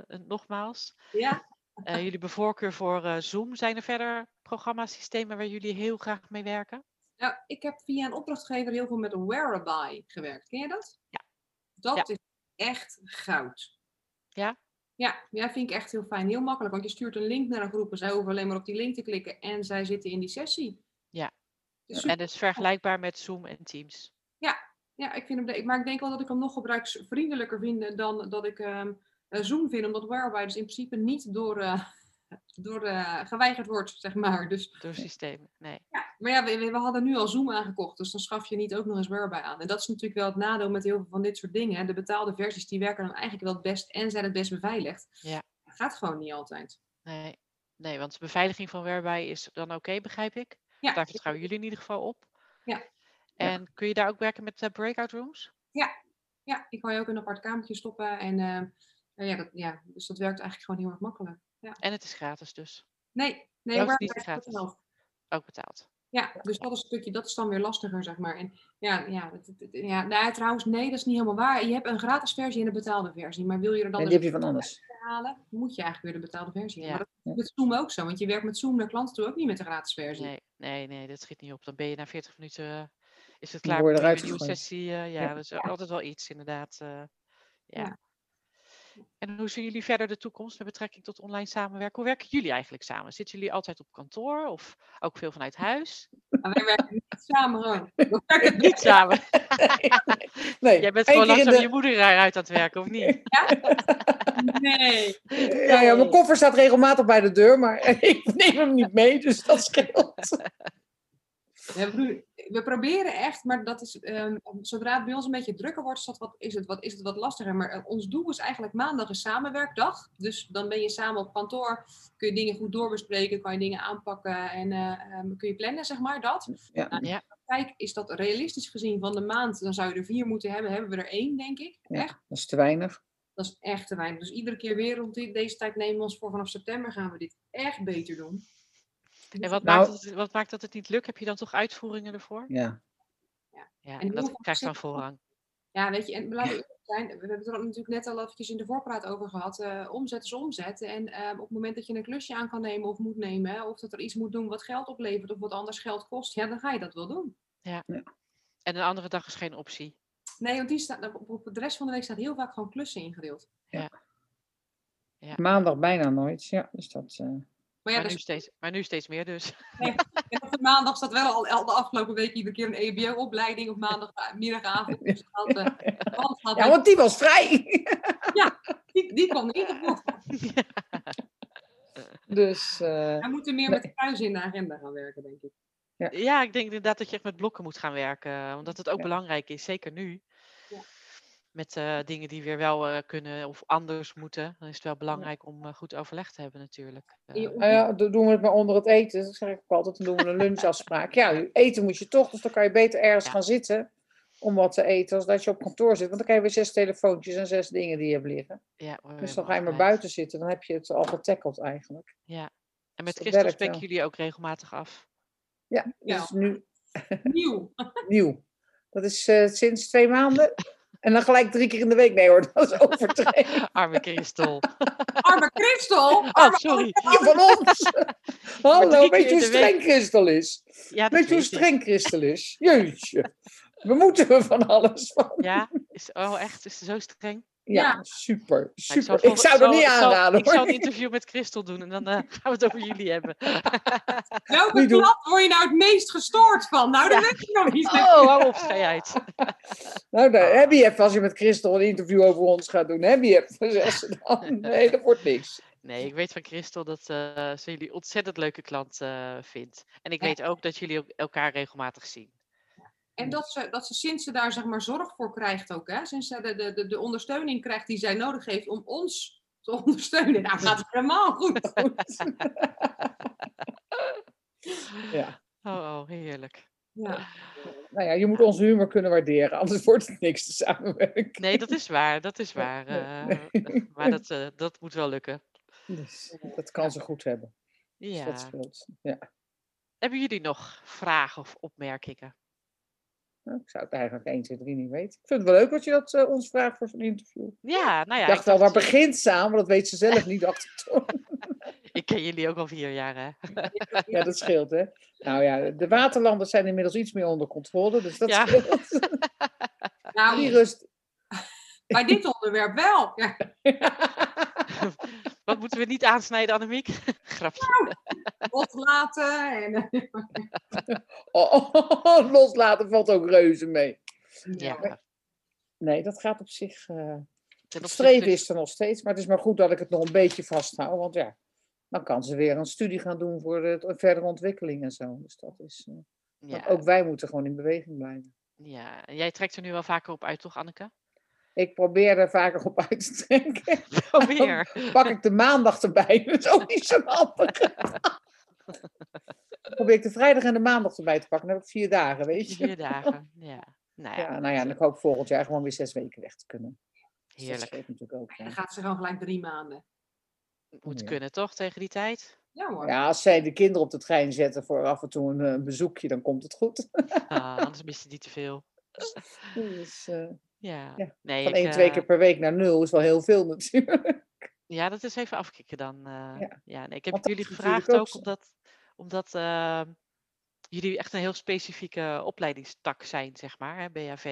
Speaker 1: eh, nogmaals.
Speaker 3: ja,
Speaker 1: Eh, jullie hebben voorkeur voor eh, Zoom. Zijn er verder programmasystemen waar jullie heel graag mee werken?
Speaker 3: nou, ik heb via een opdrachtgever heel veel met Whereby gewerkt. Ken je dat?
Speaker 1: Ja.
Speaker 3: Dat is echt goud.
Speaker 1: Ja?
Speaker 3: Ja, ja, vind ik echt heel fijn. Heel makkelijk, want je stuurt een link naar een groep en zij hoeven alleen maar op die link te klikken en zij zitten in die sessie.
Speaker 1: Ja.
Speaker 3: Is
Speaker 1: En dus vergelijkbaar met Zoom en Teams.
Speaker 3: Ja, ik vind hem, maar ik denk wel dat ik hem nog gebruiksvriendelijker vind dan dat ik ehm, eh, Zoom vind, omdat Whereby dus in principe niet door, eh, door eh, geweigerd wordt, zeg maar. Dus
Speaker 1: Door systemen. Nee.
Speaker 3: Ja, maar ja, we, we hadden nu al Zoom aangekocht, dus dan schaf je niet ook nog eens Whereby aan. En dat is natuurlijk wel het nadeel met heel veel van dit soort dingen. hè. De betaalde versies die werken dan eigenlijk wel het best en zijn het best beveiligd.
Speaker 1: Ja.
Speaker 3: Dat gaat gewoon niet altijd.
Speaker 1: Nee. Nee, want de beveiliging van Whereby is dan oké, begrijp ik.
Speaker 3: Ja,
Speaker 1: Daar vertrouwen jullie in ieder geval op.
Speaker 3: Ja.
Speaker 1: En kun je daar ook werken met eh, breakout rooms?
Speaker 3: ja, ik kan je ook in een apart kamertje stoppen. En eh, ja, dat, ja, dus dat werkt eigenlijk gewoon heel erg makkelijk.
Speaker 1: En het is gratis dus.
Speaker 3: Nee, nee,
Speaker 1: Oh, het niet
Speaker 3: is
Speaker 1: gratis.
Speaker 3: betaald.
Speaker 1: Ook betaald.
Speaker 3: Ja, dus dat is een stukje, dat is dan weer lastiger, zeg maar. En ja, ja, het- het- het- ja nou, trouwens, nee, dat is niet helemaal waar. Je hebt een gratis versie en een betaalde versie. Maar wil je er dan
Speaker 2: En
Speaker 3: dus
Speaker 2: die heb je van anders.
Speaker 3: halen, moet je eigenlijk weer de betaalde versie
Speaker 1: Ja.
Speaker 3: hebben. Maar dat is met Zoom ook zo, want je werkt met Zoom naar klanten toe ook niet met de gratis versie.
Speaker 1: Nee, nee, nee, dat schiet niet op. Dan ben je na 40 minuten eh, is het klaar.
Speaker 2: eruit
Speaker 1: een nieuwe sessie. eh, ja,
Speaker 2: Ja.
Speaker 1: dat is altijd wel iets inderdaad. eh, ja.
Speaker 3: Ja.
Speaker 1: En hoe zien jullie verder de toekomst met betrekking tot online samenwerken? Hoe werken jullie eigenlijk samen? Zitten jullie altijd op kantoor of ook veel vanuit huis?
Speaker 3: Wij werken niet samen gewoon. We werken
Speaker 1: Niet samen.
Speaker 2: Nee,
Speaker 1: Jij bent gewoon langzaam
Speaker 2: de-
Speaker 1: je moeder eruit aan het werken, of niet?
Speaker 3: Nee.
Speaker 2: Ja, ja, mijn koffer staat regelmatig bij de deur, maar ik neem hem niet mee, dus dat scheelt.
Speaker 3: We, pro- we proberen echt, maar dat is, ehm, zodra het bij ons een beetje drukker wordt, is, dat wat, is, het, wat, is het wat lastiger. Maar eh, ons doel is eigenlijk maandag een samenwerkdag. Dus dan ben je samen op kantoor, kun je dingen goed doorbespreken, kan je dingen aanpakken en eh, ehm, kun je plannen, zeg maar, dat.
Speaker 2: Ja,
Speaker 3: Nou,
Speaker 1: Ja.
Speaker 3: Kijk, is dat realistisch gezien van de maand, dan zou je er vier moeten hebben. Hebben we er één, denk ik.
Speaker 2: ja,
Speaker 3: Echt.
Speaker 2: dat is te weinig.
Speaker 3: Dat is echt te weinig. Dus iedere keer weer rond deze tijd nemen we ons voor vanaf september gaan we dit echt beter doen.
Speaker 1: En wat,
Speaker 2: Nou-
Speaker 1: maakt het, wat maakt dat het niet lukt? Heb je dan toch uitvoeringen ervoor?
Speaker 2: Ja.
Speaker 1: Ja,
Speaker 3: heel
Speaker 1: en dat krijgt dan voorrang.
Speaker 3: Ja, weet je, en laten we zijn, we hebben het er natuurlijk net al eventjes in de voorpraat over gehad. eh, omzet is omzet. En eh, op het moment dat je een klusje aan kan nemen of moet nemen, hè, of dat er iets moet doen wat geld oplevert of wat anders geld kost, ja, dan ga je dat wel doen.
Speaker 1: En een andere dag is geen optie.
Speaker 3: Nee, want die staat, op, op de rest van de week staat heel vaak gewoon klussen ingedeeld.
Speaker 2: Maandag bijna nooit. Ja, dus dat. eh,
Speaker 3: Maar ja,
Speaker 1: maar, nu
Speaker 3: dus,
Speaker 1: steeds, maar nu steeds meer dus.
Speaker 3: en op de maandag staat wel al, al de afgelopen week iedere keer een EBO-opleiding op maandagmiddagavond. Dus dat, eh, dat gaat
Speaker 2: Ja, want die was vrij.
Speaker 3: die, die kwam niet op bod.
Speaker 2: Dus. eh,
Speaker 3: Hij moet er meer met de kruis in de agenda gaan werken, denk ik.
Speaker 1: Ja, ik denk inderdaad dat je echt met blokken moet gaan werken. Omdat het ook
Speaker 2: Ja.
Speaker 1: belangrijk is, zeker nu.
Speaker 3: Ja.
Speaker 1: Met eh, dingen die weer wel eh, kunnen of anders moeten. Dan is het wel belangrijk om eh, goed overleg te hebben natuurlijk. Eh,
Speaker 2: Nou ja, dan doen we het maar onder het eten. Dat zeg ik ook altijd. Dan doen we een lunchafspraak. Ja, eten moet je toch, dus dan kan je beter ergens
Speaker 1: Ja.
Speaker 2: gaan zitten om wat te eten, als dat je op kantoor zit. Want dan krijg je weer zes telefoontjes en zes dingen die je hebt liggen.
Speaker 1: ja,
Speaker 2: Dus dan ga je maar buiten zitten. Dan heb je het al getackled eigenlijk.
Speaker 1: Ja. En met
Speaker 2: dat
Speaker 1: Christel spreken jullie ook regelmatig af.
Speaker 2: Ja, dat
Speaker 3: Ja.
Speaker 2: is nu
Speaker 3: Nieuw.
Speaker 2: nieuw. Dat is eh, sinds twee maanden. En dan gelijk drie keer in de week. Nee hoor, dat is overdreven.
Speaker 1: Arme Christel.
Speaker 3: Arme Christel.
Speaker 1: Oh,
Speaker 3: Arme
Speaker 1: sorry.
Speaker 2: Van ons. Hallo, weet je hoe streng Christel is?
Speaker 1: Ja,
Speaker 2: Weet je hoe streng Christel is? Jeetje. We moeten er van alles van.
Speaker 1: Ja, is, oh echt? Is het zo streng?
Speaker 2: Ja,
Speaker 3: Ja.
Speaker 2: super.
Speaker 1: Nou,
Speaker 2: Super. Ik, zou dat niet
Speaker 1: ik zal-
Speaker 2: aanraden
Speaker 1: Ik zal
Speaker 2: hoor.
Speaker 1: een interview met Christel doen en dan eh, gaan we het over jullie hebben.
Speaker 3: Welke
Speaker 2: Niet doen.
Speaker 3: klant word je nou het meest gestoord van? Nou, dat
Speaker 1: Ja.
Speaker 3: weet ik nog niet.
Speaker 1: Oh, hou op, schei uit.
Speaker 2: Nou, daar heb je even als je met Christel een interview over ons gaat doen. Heb je even, dan. Nee, dat wordt niks.
Speaker 1: Nee, ik weet van Christel dat eh, ze jullie ontzettend leuke klant eh, vindt. En ik
Speaker 3: Ja.
Speaker 1: weet ook dat jullie elkaar regelmatig zien.
Speaker 3: En dat ze, dat ze sinds ze daar zeg maar zorg voor krijgt ook, hè? sinds ze de, de, de, de ondersteuning krijgt die zij nodig heeft om ons te ondersteunen. Nou gaat het helemaal goed.
Speaker 2: Ja.
Speaker 1: Oh, oh heerlijk.
Speaker 3: Ja.
Speaker 2: Nou ja, je moet onze humor kunnen waarderen, anders wordt het niks te samenwerken.
Speaker 1: Nee, dat is waar, dat is waar.
Speaker 2: nee,
Speaker 1: eh, maar dat, eh, dat moet wel lukken.
Speaker 2: Dus dat kan ze goed hebben. Dus
Speaker 1: Ja.
Speaker 2: dat scheelt. Ja.
Speaker 1: Hebben jullie nog vragen of opmerkingen?
Speaker 2: Nou, ik zou het eigenlijk 1, 2, 3 niet weten. Ik vind het wel leuk dat je dat eh, ons vraagt voor zo'n interview.
Speaker 1: Ja, nou ja.
Speaker 2: ik dacht wel, waar begint ze aan? Maar dat weet ze zelf niet, dacht ik toch.
Speaker 1: Ik ken jullie ook al vier jaar, hè?
Speaker 2: Ja, dat scheelt, hè. Nou ja, de waterlanders zijn inmiddels iets meer onder controle, dus dat
Speaker 1: Ja.
Speaker 2: scheelt.
Speaker 3: Nou,
Speaker 2: Die rust.
Speaker 3: bij dit onderwerp wel. Ja.
Speaker 1: Wat moeten we niet aansnijden, Annemiek? Grapje.
Speaker 3: Loslaten. En,
Speaker 2: Oh, oh, loslaten valt ook reuze mee.
Speaker 1: Ja.
Speaker 2: Nee, dat gaat op zich... eh, het streven is er nog steeds, maar het is maar goed dat ik het nog een beetje vasthoud. Want ja, dan kan ze weer een studie gaan doen voor de verdere ontwikkeling en zo. Dus dat is... eh,
Speaker 1: Ja,
Speaker 2: ook wij moeten gewoon in beweging blijven.
Speaker 1: ja. En jij trekt er nu wel vaker op uit, toch, Anneke?
Speaker 2: Ik probeer er vaker op uit te trekken.
Speaker 1: Probeer.
Speaker 2: Pak ik de maandag erbij. Dat is ook niet zo handig. Dan probeer ik de vrijdag en de maandag erbij te pakken. Dan heb ik vier dagen, weet je.
Speaker 1: Vier dagen. Ja. Nou ja,
Speaker 2: Ja, nou ja, en ik hoop volgend jaar gewoon weer zes weken weg te kunnen. Dus dat
Speaker 1: heerlijk.
Speaker 2: scheelt natuurlijk ook.
Speaker 3: dan gaat ze gewoon gelijk drie maanden.
Speaker 1: Moet
Speaker 2: Ja.
Speaker 1: kunnen, toch, tegen die tijd?
Speaker 3: Ja hoor.
Speaker 2: ja, als zij de kinderen op de trein zetten voor af en toe een, eh, bezoekje, dan komt het goed.
Speaker 1: Ah, anders mis je niet te veel.
Speaker 2: Dus, eh,
Speaker 1: Ja.
Speaker 2: Ja,
Speaker 1: Nee,
Speaker 2: van
Speaker 1: ik,
Speaker 2: één, twee
Speaker 1: eh,
Speaker 2: keer per week naar nul is wel heel veel natuurlijk.
Speaker 1: Ja, dat is even afkicken dan. eh.
Speaker 2: Ja.
Speaker 1: ja. nee, ik heb het jullie gevraagd
Speaker 2: ook
Speaker 1: ook omdat, omdat eh, jullie echt een heel specifieke opleidingstak zijn, zeg maar, hè, BHV.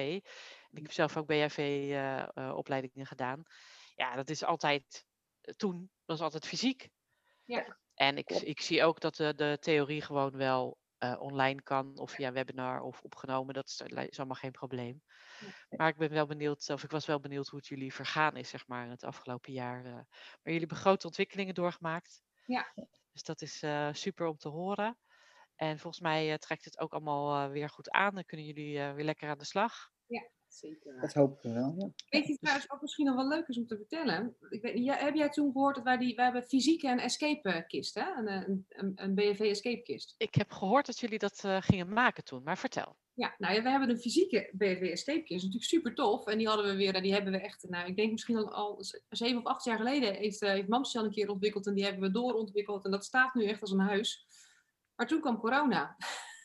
Speaker 1: En ik heb zelf ook BHV-opleidingen gedaan. Ja, dat is altijd, eh, toen was altijd fysiek.
Speaker 3: Ja.
Speaker 1: En ik, ik zie ook dat de, de theorie gewoon wel eh, online kan, of via webinar of opgenomen. Dat is, is allemaal geen probleem. Maar ik ben wel benieuwd, of ik was wel benieuwd hoe het jullie vergaan is, zeg maar, het afgelopen jaar. eh. maar jullie hebben grote ontwikkelingen doorgemaakt.
Speaker 3: Ja.
Speaker 1: Dus dat is eh, super om te horen. En volgens mij eh, trekt het ook allemaal eh, weer goed aan. Dan kunnen jullie eh, weer lekker aan de slag.
Speaker 3: Zeker.
Speaker 2: Dat hopen we wel. Ja.
Speaker 3: Weet je trouwens wat misschien nog wel leuk is om te vertellen? Ik weet heb jij toen gehoord dat wij die, wij hebben fysieke en escape kist, hè? Een, eh, een, een, een BFV escape kist.
Speaker 1: Ik heb gehoord dat jullie dat eh, gingen maken toen, maar vertel.
Speaker 3: Ja, nou ja, we hebben een fysieke BFW escape kist. natuurlijk super tof. En die hadden we weer, die hebben we echt, nou ik denk misschien al, zeven of acht jaar geleden heeft, uh, heeft Mamsje al een keer ontwikkeld. En die hebben we doorontwikkeld. En dat staat nu echt als een huis. Maar toen kwam corona.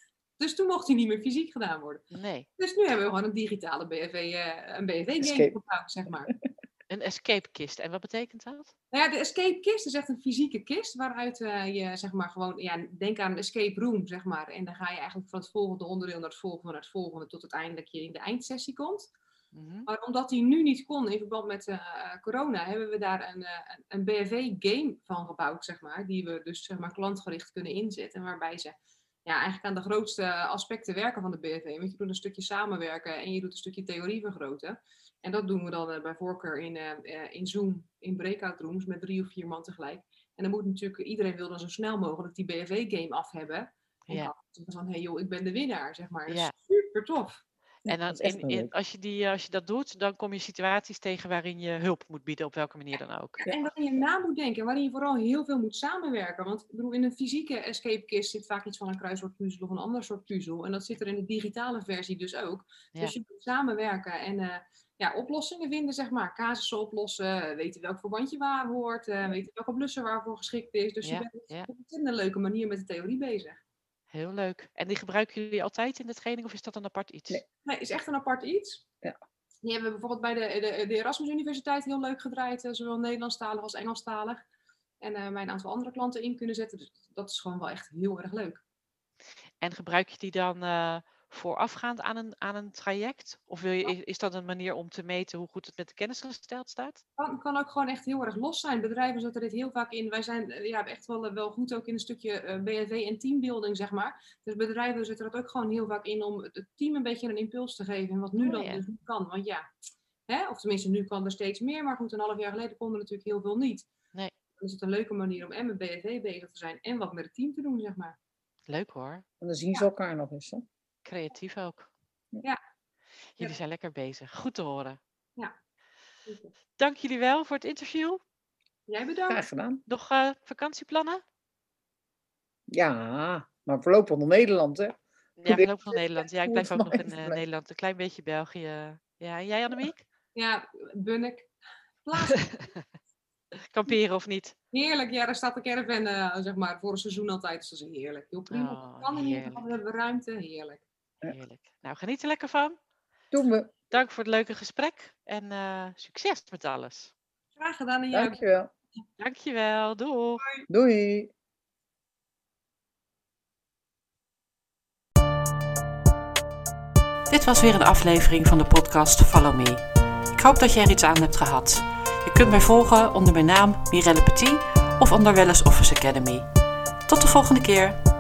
Speaker 3: Dus toen mocht hij niet meer fysiek gedaan worden.
Speaker 1: Nee,
Speaker 3: Dus nu hebben we gewoon een digitale BFV, eh, een BFV-game
Speaker 2: Escape.
Speaker 3: gebouwd, zeg maar.
Speaker 1: een escape kist. En wat betekent dat?
Speaker 3: Nou ja, de escape kist is echt een fysieke kist waaruit eh, je zeg maar gewoon, ja, denk aan een escape room zeg maar. En dan ga je eigenlijk van het volgende onderdeel naar het volgende, naar het volgende, tot uiteindelijk je in de eindsessie komt.
Speaker 1: Mhm.
Speaker 3: Maar omdat die nu niet kon in verband met eh, corona, hebben we daar een, eh, een- een BFV-game van gebouwd, zeg maar. Die we dus zeg maar klantgericht kunnen inzetten. Waarbij ze ja, eigenlijk aan de grootste aspecten werken van de BFV. Want je doet een stukje samenwerken en je doet een stukje theorie vergroten. En dat doen we dan eh, bij voorkeur in, eh, eh, in Zoom, in breakout rooms met drie of vier man tegelijk. En dan moet natuurlijk, iedereen wil dan zo snel mogelijk die BFV-game af hebben. En
Speaker 1: Ja.
Speaker 3: dan Van, hé hey joh, ik ben de winnaar, zeg maar. Dat is
Speaker 1: Ja.
Speaker 3: super tof.
Speaker 1: En dan in, als, je die, eh, als je dat doet, dan kom je situaties tegen waarin je hulp moet bieden, op welke manier dan ook.
Speaker 3: Ja, En waarin je na moet denken, waarin je vooral heel veel moet samenwerken. Want ik bedoel, in een fysieke escape kist zit vaak iets van een kruiswoordpuzzel of een ander soort puzzel. En dat zit er in de digitale versie dus ook.
Speaker 1: Ja.
Speaker 3: Dus je moet samenwerken en eh, ja, oplossingen vinden, zeg maar. Casussen oplossen, weten welk verbandje waar hoort, eh, weten welke blusser waarvoor geschikt is. Dus
Speaker 1: Ja,
Speaker 3: je bent
Speaker 1: ja.
Speaker 3: op een ontzettend leuke manier met de theorie bezig.
Speaker 1: Heel leuk. En die gebruiken jullie altijd in de training of is dat een apart iets?
Speaker 2: Nee.
Speaker 3: Nee, is echt een apart iets.
Speaker 2: Ja.
Speaker 3: Die hebben we bijvoorbeeld bij de, de, de Erasmus Universiteit heel leuk gedraaid, eh, zowel Nederlandstalig als Engelstalig. En eh bij een aantal andere klanten in kunnen zetten. Dus dat is gewoon wel echt heel erg leuk.
Speaker 1: En gebruik je die dan eh, voorafgaand aan een, aan een traject? Of wil je, is, dat een manier om te meten hoe goed het met de kennis gesteld staat?
Speaker 3: kan, kan ook gewoon echt heel erg los zijn. Bedrijven zetten dit heel vaak in. Wij zijn eh, ja, echt wel, eh, wel goed ook in een stukje eh BNV en teambuilding, zeg maar. Dus bedrijven zetten dat ook gewoon heel vaak in om het team een beetje een impuls te geven. En wat nu
Speaker 1: Oh,
Speaker 3: dan
Speaker 1: ja.
Speaker 3: dus niet kan. Want ja, hè, of tenminste nu kan er steeds meer. Maar goed, een half jaar geleden kon er natuurlijk heel veel niet.
Speaker 1: Nee.
Speaker 3: Dan is het een leuke manier om en met BNV bezig te zijn en wat met het team te doen, zeg maar.
Speaker 1: Leuk hoor.
Speaker 2: En dan zien ze elkaar nog eens. Hè?
Speaker 1: Creatief ook.
Speaker 3: Ja.
Speaker 1: Jullie zijn lekker bezig. Goed te horen.
Speaker 3: Super.
Speaker 1: Dank jullie wel voor het interview.
Speaker 3: Jij bedankt.
Speaker 2: Graag gedaan.
Speaker 1: Nog eh, vakantieplannen?
Speaker 2: Ja, maar voorlopig nog Nederland, hè?
Speaker 1: Ja, voorlopig nog Nederland. Ja, ik blijf ook nog in eh, Nederland. Een klein beetje België. Ja, en jij Annemiek?
Speaker 3: Ja, Bunnik. Plaats.
Speaker 1: Kamperen of niet?
Speaker 3: Heerlijk, ja, daar staat de caravan, eh, zeg maar, voor een seizoen altijd. Dus dat is heerlijk. Heel prima.
Speaker 1: Oh,
Speaker 3: kan in ieder geval,
Speaker 1: heerlijk.
Speaker 3: we hebben ruimte, heerlijk.
Speaker 2: Ja.
Speaker 1: Heerlijk. Nou, geniet er lekker van.
Speaker 2: Doen we.
Speaker 1: Dank voor het leuke gesprek. En eh, succes met alles.
Speaker 3: Graag gedaan ook.
Speaker 2: Dankjewel.
Speaker 1: Dankjewel. Doei.
Speaker 2: Doei.
Speaker 4: Dit was weer een aflevering van de podcast Follow Me. Ik hoop dat je er iets aan hebt gehad. Je kunt mij volgen onder mijn naam Mirelle Petit of onder Wellness Office Academy. Tot de volgende keer.